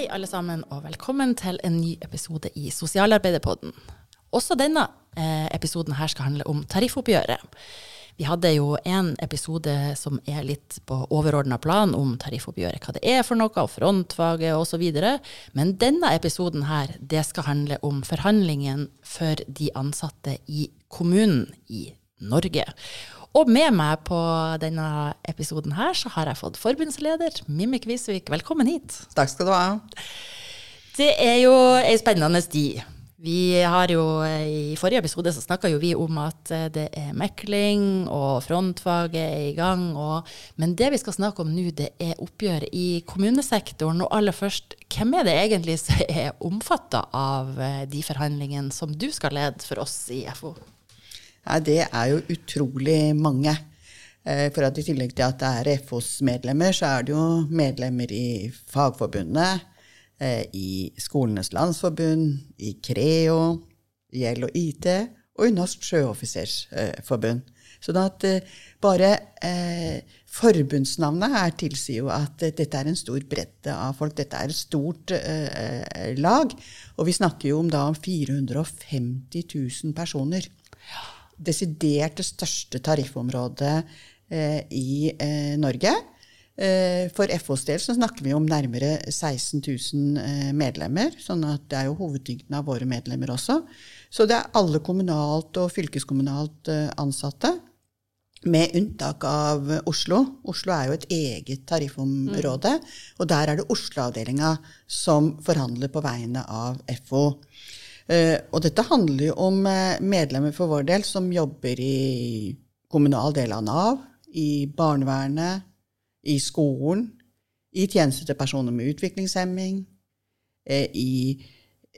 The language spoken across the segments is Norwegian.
Hei, alle sammen, og velkommen til en ny episode i Sosialarbeiderpodden. Også denne eh, episoden her skal handle om tariffoppgjøret. Vi hadde jo en episode som er litt på overordna plan om tariffoppgjøret, hva det er for noe, og frontfaget osv. Men denne episoden her, det skal handle om forhandlingen for de ansatte i kommunen i Norge. Og med meg på denne episoden her, så har jeg fått forbundsleder Mimmi Kvisvik. Velkommen hit. Takk skal du ha. Det er jo ei spennende tid. Vi har jo, I forrige episode så snakka jo vi om at eh, det er mekling, og frontfaget er i gang. Og, men det vi skal snakke om nå, det er oppgjøret i kommunesektoren. Og aller først, hvem er det egentlig som er omfatta av eh, de forhandlingene som du skal lede for oss i FO? Ja, det er jo utrolig mange. Eh, for at I tillegg til at det er FOs medlemmer, så er det jo medlemmer i Fagforbundet, eh, i Skolenes landsforbund, i Creo, i og IT og i Norsk sjøoffisersforbund. Så at eh, bare eh, forbundsnavnet her tilsier jo at dette er en stor bredde av folk. Dette er et stort eh, lag. Og vi snakker jo om da 450 000 personer. Ja desidert det største tariffområdet eh, i eh, Norge. Eh, for FOs del så snakker vi om nærmere 16 000 eh, medlemmer. sånn at det er jo hovedtyngden av våre medlemmer også. Så det er alle kommunalt og fylkeskommunalt eh, ansatte. Med unntak av Oslo. Oslo er jo et eget tariffområde. Mm. Og der er det Oslo-avdelinga som forhandler på vegne av FO. Eh, og dette handler jo om eh, medlemmer for vår del som jobber i kommunal del av Nav, i barnevernet, i skolen, i tjenester til personer med utviklingshemming, eh, i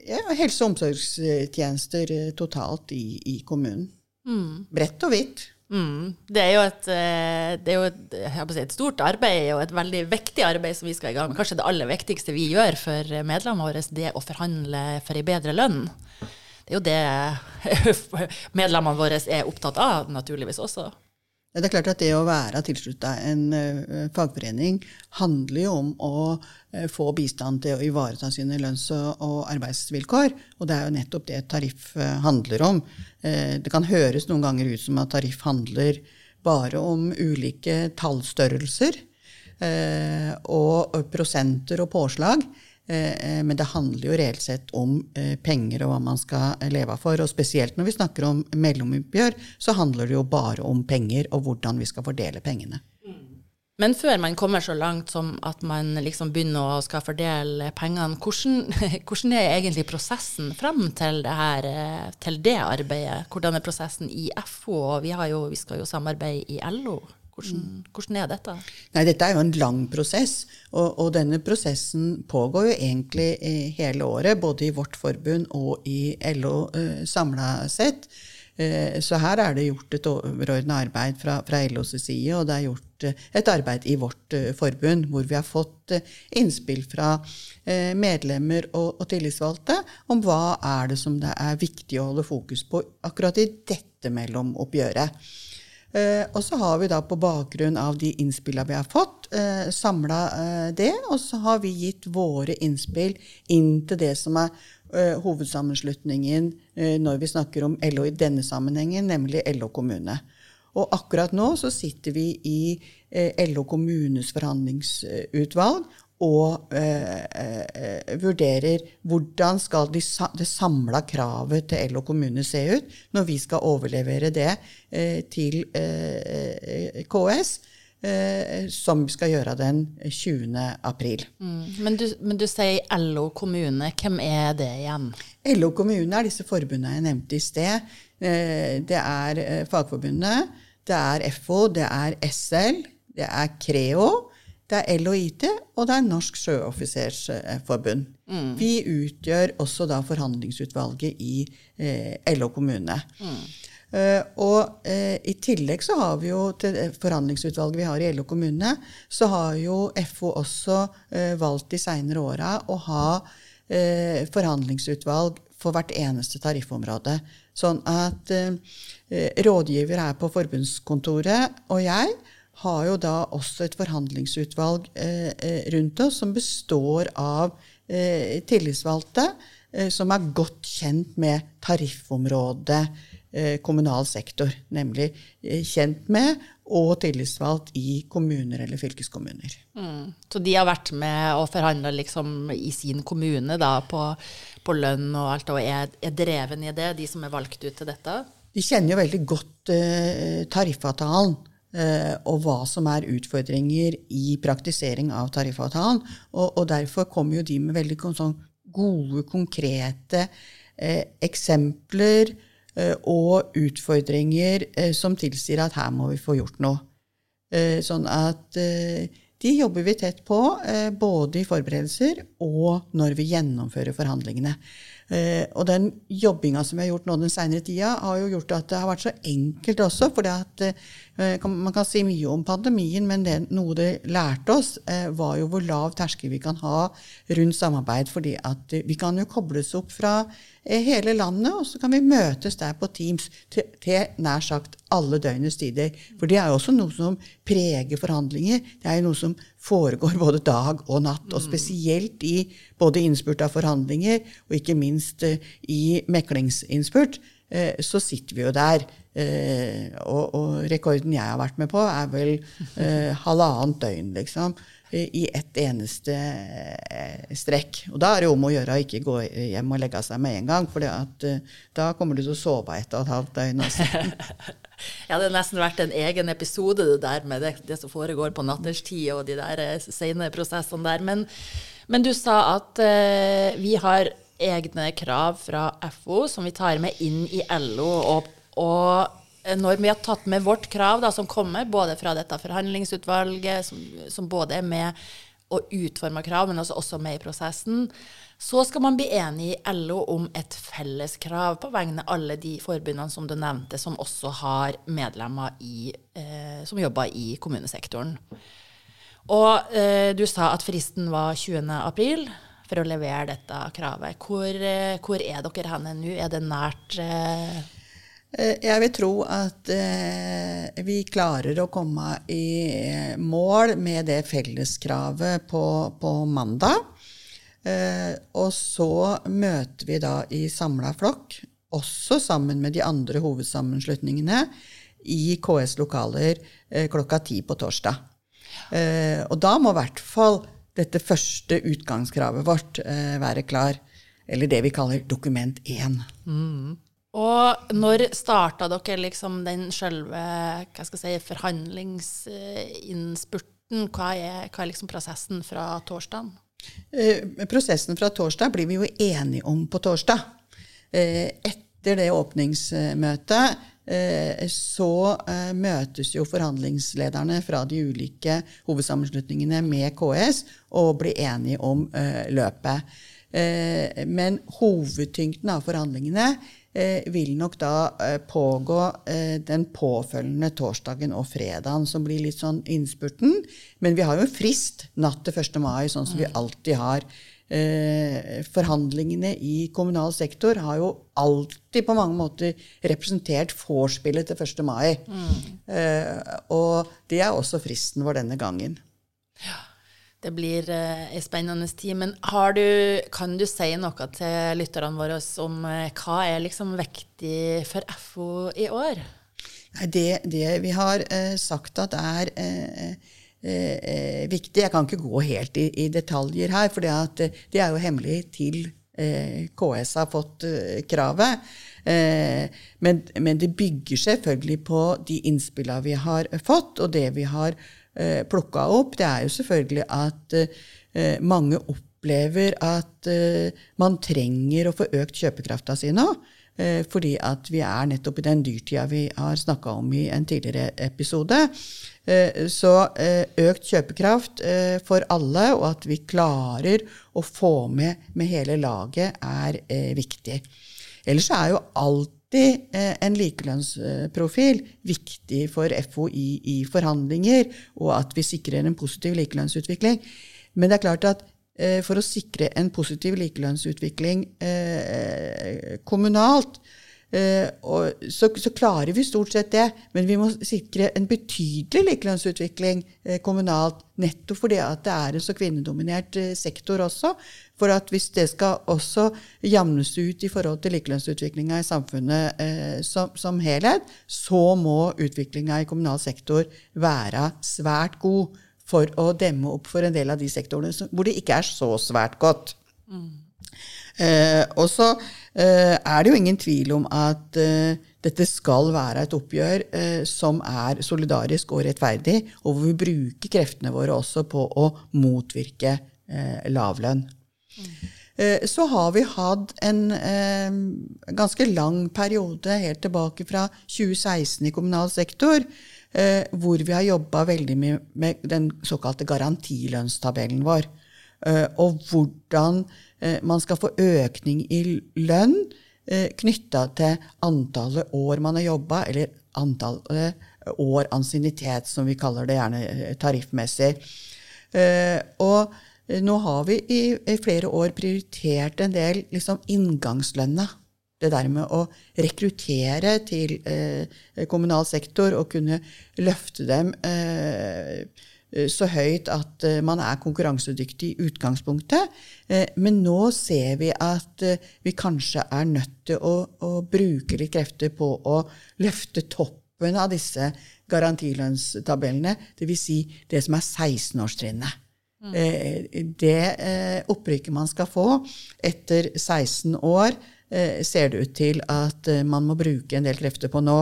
ja, helse- og omsorgstjenester totalt i, i kommunen. Mm. Bredt og hvitt. Mm. Det er jo, et, det er jo et, si, et, stort arbeid og et veldig viktig arbeid som vi skal i gang med. Kanskje det aller viktigste vi gjør for medlemmene våre, det å forhandle for ei bedre lønn. Det er jo det medlemmene våre er opptatt av, naturligvis også. Det er klart at det å være tilslutta en uh, fagforening handler jo om å uh, få bistand til å ivareta sine lønns- og, arbeidsvilkår. Og det er jo nettopp det tariff uh, handler om. det kan høres noen ganger ut som at tariff handler bare om ulike tallstørrelser og prosenter og påslag. Eh, eh, men det handler jo reelt sett om eh, penger og hva man skal leve for. Og spesielt når vi snakker om mellomoppgjør, så handler det jo bare om penger og hvordan vi skal fordele pengene. Men før man kommer så langt som at man liksom begynner å skal fordele pengene, hvordan, hvordan er egentlig prosessen frem til det, her, til det arbeidet? Hvordan er prosessen i FO? Og vi, jo, vi skal jo samarbeide i LO. Hvordan, hvordan, er dette? Nei, Dette er jo en lang prosess. Og, og, denne prosessen pågår jo egentlig hele året, både i vårt forbund og i LO eh, samla sett. Uh, så her er det gjort et overordna arbeid fra, fra LOs side, og det er gjort uh, et arbeid i vårt uh, forbund hvor vi har fått innspill fra medlemmer og, og tillitsvalgte om hva er det som det er viktig å holde fokus på akkurat i dette mellomoppgjøret. Eh, og så har vi da på bakgrunn av de innspillene vi har fått, eh, samla eh, det. Og så har vi gitt våre innspill inn til det som er eh, hovedsammenslutningen eh, når vi snakker om LO i denne sammenhengen, nemlig LO kommune. Og akkurat nå så sitter vi i eh, LO kommunes forhandlingsutvalg og eh, eh, vurderer hvordan skal de, det samla kravet til LO kommune se ut når vi skal overlevere det eh, til eh, KS. Eh, som skal gjøre den 20. april. Mm. Men, du, men, du, sier LO kommune. Hvem er det igjen? LO kommune er disse forbundene jeg nevnte i sted. Eh, det er Fagforbundet, det er FO, det er SL, det er Creo. Det er LHIT, og det er Norsk sjøoffisersforbund. Mm. Vi utgjør også da forhandlingsutvalget i eh, LO kommune. Mm. Uh, og uh, i tillegg så har vi jo til forhandlingsutvalget vi har i LO kommune, så har jo FO også uh, valgt de seinere åra å ha forhandlingsutvalg for hvert eneste tariffområde. Sånn at rådgiver her på forbundskontoret og jeg har jo da også et forhandlingsutvalg eh, eh, rundt oss som består av eh, tillitsvalgte som er godt kjent med tariffområdet eh, kommunal sektor. Nemlig kjent med og tillitsvalgt i kommuner eller fylkeskommuner. Mm. Så de har vært med og forhandla liksom i sin kommune da, på, på, lønn og alt, og er, er dreven i det, de som er valgt ut til dette? De kjenner jo veldig godt eh, tariffavtalen. Eh, og hva som er utfordringer i praktisering av tariffavtalen. Og, og derfor kommer jo de med veldig sånn gode, konkrete eh, eksempler eh, og utfordringer eh, som tilsier at her må vi få gjort noe. Eh, sånn at eh, de jobber vi tett på, både i forberedelser og når vi gjennomfører forhandlingene. Eh, og den jobbinga som vi har gjort nå den seinere tida, har jo gjort at det har vært så enkelt også. For eh, man kan si mye om pandemien, men det, noe det lærte oss, eh, var jo hvor lav terskel vi kan ha rundt samarbeid. fordi at vi kan jo kobles opp fra hele landet, og så kan vi møtes der på Teams til, til nær sagt alle døgnets tider. For det er jo også noe som preger forhandlinger. Det er jo noe som foregår både dag og natt, og spesielt i både innspurt av forhandlinger og ikke minst eh, i meklingsinnspurt. Eh, så sitter vi jo der. Eh, og, og, rekorden jeg har vært med på, er vel halvannet døgn, liksom i ett eneste eh, strekk. Og da er det om å gjøre å ikke gå hjem og legge seg med en gang, for da kommer du til å sove et og et halvt døgn. Også. ja, det har nesten vært en egen episode det der med det, det som foregår på natterstid og de der sene prosessene der. Men, men, du sa at uh, vi har egne krav fra FO som vi tar med inn i LO. og, og når vi har tatt med vårt krav, da, som kommer både fra dette forhandlingsutvalget, som, som både er med og utformer krav, men også, også med i prosessen, så skal man bli enig i LO om et felles krav på vegne av alle de forbundene som du nevnte, som også har medlemmer i, eh, som jobber i kommunesektoren. Og eh, du sa at fristen var 20. april for å levere dette kravet. Hvor, eh, hvor er dere henne nå? Er det nært eh, Eh, jeg vil tro at vi klarer å komme i mål med det felleskravet på, på mandag. Og så møter vi da i samla flokk, også sammen med de andre hovedsammenslutningene, i KS lokaler klokka ti på torsdag. Og da må i hvert fall dette første utgangskravet vårt være klar. Eller det vi kaller dokument 1. Mm. Og når starta dere liksom den selve hva skal jeg si, forhandlingsinnspurten? Hva er, hva er liksom prosessen fra torsdag? Eh, prosessen fra torsdag blir vi jo enige om på torsdag. Eh, etter det åpningsmøtet eh, så eh, møtes jo forhandlingslederne fra de ulike hovedsammenslutningene med KS og blir enige om eh, løpet. Eh, men hovedtyngden av forhandlingene Eh, vil nok da eh, pågå eh, den påfølgende torsdagen og fredagen, som blir litt sånn innspurten. Men vi har jo en frist natt til 1. mai, sånn som vi mm. alltid har. Forhandlingene i kommunal sektor har jo alltid på mange måter representert vorspielet til 1. mai. Mm. og det er også fristen vår denne gangen. Ja. Det blir eh, spennende tid. Men du, kan du si noe til lytterne våre om eh, hva er liksom viktig for FO i år? Det, det vi har eh, sagt at er eh, eh, viktig Jeg kan ikke gå helt i, i detaljer her, for det, de er jo hemmelig til KS har fått kravet. Men, men, det bygger selvfølgelig på de innspillene vi har fått, og det vi har eh, plukka opp, det er jo selvfølgelig at eh, mange opplever at eh, man trenger å få økt kjøpekrafta si nå. Eh, fordi at vi er nettopp i den dyrtida vi har snakka om i en tidligere episode. Eh, så eh, økt kjøpekraft for alle, og at vi klarer å få med med hele laget, er viktig. Ellers er jo alltid en likelønnsprofil viktig for FHI i, forhandlinger, og at vi sikrer en positiv likelønnsutvikling. Men det er klart at for å sikre en positiv likelønnsutvikling eh, kommunalt, Eh, og så, så, klarer vi stort sett det, men vi må sikre en betydelig likelønnsutvikling eh, kommunalt, nettopp fordi det er en så kvinnedominert eh, sektor også. For at hvis det skal også jamnes ut i forhold til likelønnsutviklinga i samfunnet eh, som, som, helhet, så må utviklinga i kommunal sektor være svært god for å demme opp for en del av de sektorene hvor det ikke er så svært godt. Mm. Eh, og så eh, er det jo ingen tvil om at eh, dette skal være et oppgjør eh, som er solidarisk og rettferdig, og hvor vi bruker kreftene våre også på å motvirke eh, lavlønn. Mm. Så har vi hatt en ganske lang periode helt tilbake fra 2016 i kommunal sektor, eh, hvor vi har jobba veldig mye med den såkalte garantilønnstabellen vår. Eh, og hvordan Eh, man skal få økning i lønn eh, knytta til antallet år man har jobba, eller antallet år ansiennitet, som vi kaller det gjerne eh, tariffmessig. Og nå har vi i flere år prioritert en del liksom, inngangslønna. Det der med å rekruttere til kommunal sektor og kunne løfte dem Eh, så høyt at eh, man er konkurransedyktig i utgangspunktet. Eh, men nå ser vi at vi kanskje er nødt til å, å bruke litt krefter på å løfte toppen av disse garantilønnstabellene, dvs. Si det som er 16-årstrinnet. Mm. Det opprykket man skal få etter 16 år, Eh, ser det ut til at eh, man må bruke en del krefter på nå.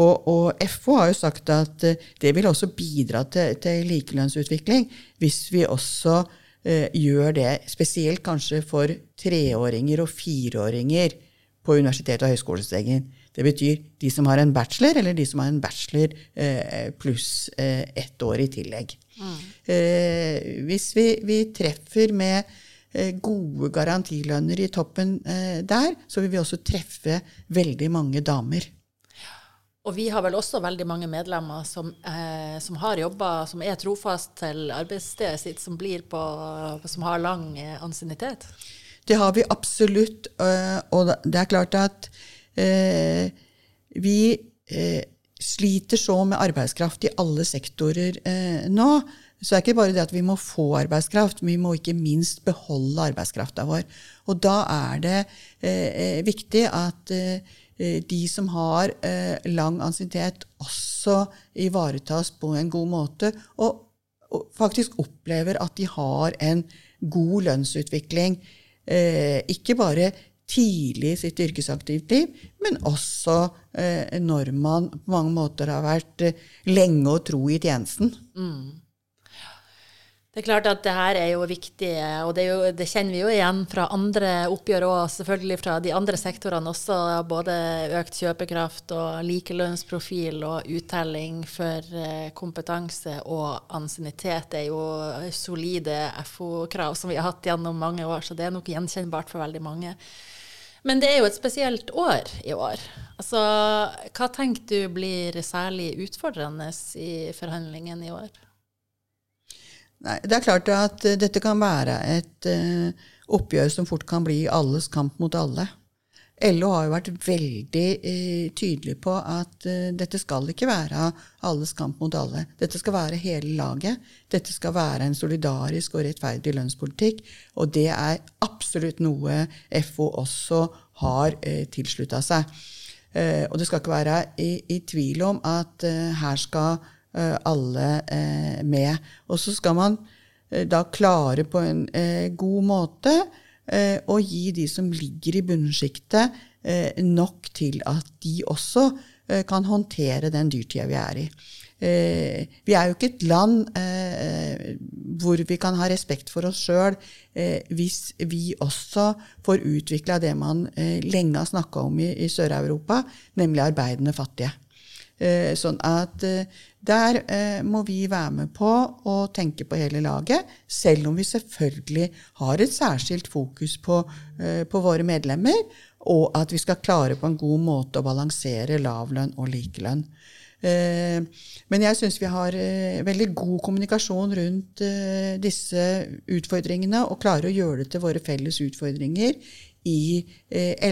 Og, og FO har jo sagt at eh, det vil også bidra til, til likelønnsutvikling hvis vi også eh, gjør det, spesielt kanskje for treåringer og fireåringer på universitet- og høyskolestegen. Det betyr de som har en bachelor, eller de som har en bachelor eh, pluss eh, ett år i tillegg. Mm. hvis vi, vi treffer med Eh, gode garantilønner i toppen eh, der, så vil vi også treffe veldig mange damer. Og vi har vel også veldig mange medlemmer som, eh, som har jobba, som er trofast til arbeidsstedet sitt, som, på, som har lang eh, ansiennitet? Det har vi absolutt. Og det er klart at eh, vi eh, sliter så med arbeidskraft i alle sektorer nå. Så det er ikke bare det at vi må få arbeidskraft, men vi må ikke minst beholde arbeidskrafta vår. Og da er det eh, eh, viktig at eh, de som har eh, lang ansiennitet, også ivaretas på en god måte, og, og, faktisk opplever at de har en god lønnsutvikling. Eh, ikke bare tidlig i sitt yrkesaktivt liv, men også eh, når man på mange måter har vært lenge og tro i tjenesten. Mm. Det er klart at det her er jo viktig, og det, jo, det kjenner vi jo igjen fra andre oppgjør og selvfølgelig fra de andre sektorene også. Både økt kjøpekraft og likelønnsprofil og uttelling for eh, kompetanse og ansiennitet er jo solide FO-krav som vi har hatt gjennom mange år, så det er nok gjenkjennbart for veldig mange. Men det er jo et spesielt år i år. Altså, hva tenker du blir særlig utfordrende i forhandlingene i år? Nei, Det er klart at uh, dette kan være et uh, oppgjør som fort kan bli alles kamp mot alle. LO har jo vært veldig uh, tydelig på at dette skal ikke være alles kamp mot alle. Dette skal være hele laget. Dette skal være en solidarisk og rettferdig lønnspolitikk. Og det er absolutt noe FO også har uh, tilslutta seg. og det skal ikke være i, i tvil om at her skal Eh, alle eh, med. Og så skal man eh, da klare på en god måte å gi de som ligger i bunnsjiktet, nok til at de også kan håndtere den dyrtida vi er i. vi er jo ikke et land hvor vi kan ha respekt for oss sjøl hvis vi også får utvikla det man lenge har snakka om i Sør-Europa, nemlig arbeidende fattige. Eh, sånn at eh, der eh, må vi være med på å tenke på hele laget, selv om vi selvfølgelig har et særskilt fokus på, på våre medlemmer, og at vi skal klare på en god måte å balansere lavlønn og likelønn. Men jeg syns vi har veldig god kommunikasjon rundt disse utfordringene, og klarer å gjøre det til våre felles utfordringer i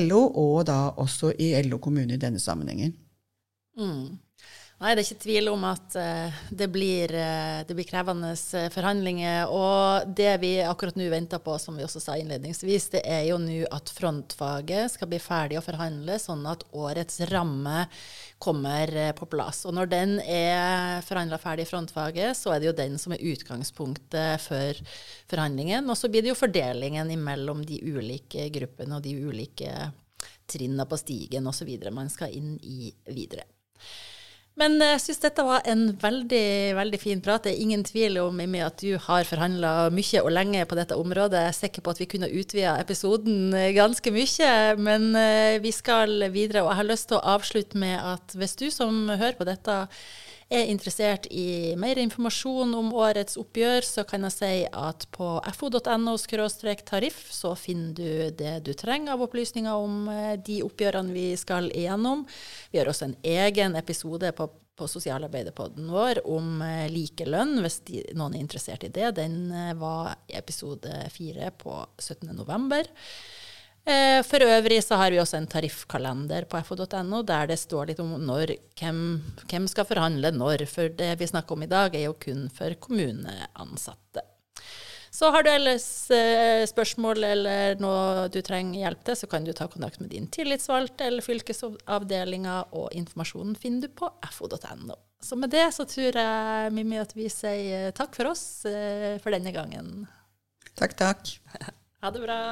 LO, og da også i LO kommune i denne sammenhengen. Mm. Nei, det er ikke tvil om at uh, det, blir, uh, det, blir, krevende uh, forhandlinger. Og det vi akkurat nå venter på, som vi også sa innledningsvis, det er jo nå at frontfaget skal bli ferdig å forhandle, sånn at årets ramme kommer på plass. Og når den er forhandla ferdig i frontfaget, så er det jo den som er utgangspunktet for forhandlingen. Og så blir det jo fordelingen mellom de ulike gruppene og de ulike trinnene på stigen osv. man skal inn i videre. Men jeg syns dette var en veldig veldig fin prat. Det er ingen tvil om Mimmi, at du har forhandla mye og lenge på dette området. Jeg er sikker på at vi kunne utvida episoden ganske mye, men eh, vi skal videre. Og jeg har lyst til å avslutte med at hvis du som hører på dette, er interessert i mer informasjon om årets oppgjør, så kan jeg si at på fo.no tariff så finner du det du trenger av opplysninger om eh, de oppgjørene vi skal igjennom. Vi har også en egen episode på, på Sosialarbeiderpodden vår om eh, likelønn, hvis de, noen er interessert i det. Den var var episode fire på 17. Eh, for øvrig så har vi også en tariffkalender på fo.no der det står litt om når, hvem, hvem, skal forhandle når. For det vi snakker om i dag, er jo kun for kommuneansatte. Så har du ellers eh, spørsmål eller noe du trenger hjelp til, så kan du ta kontakt med din tillitsvalgte eller fylkesavdelinga, og informasjonen finner du på fo.no. Så med det så tror jeg, Mimmi, at vi sier takk for oss eh, for denne gangen. Takk, takk. ha det bra.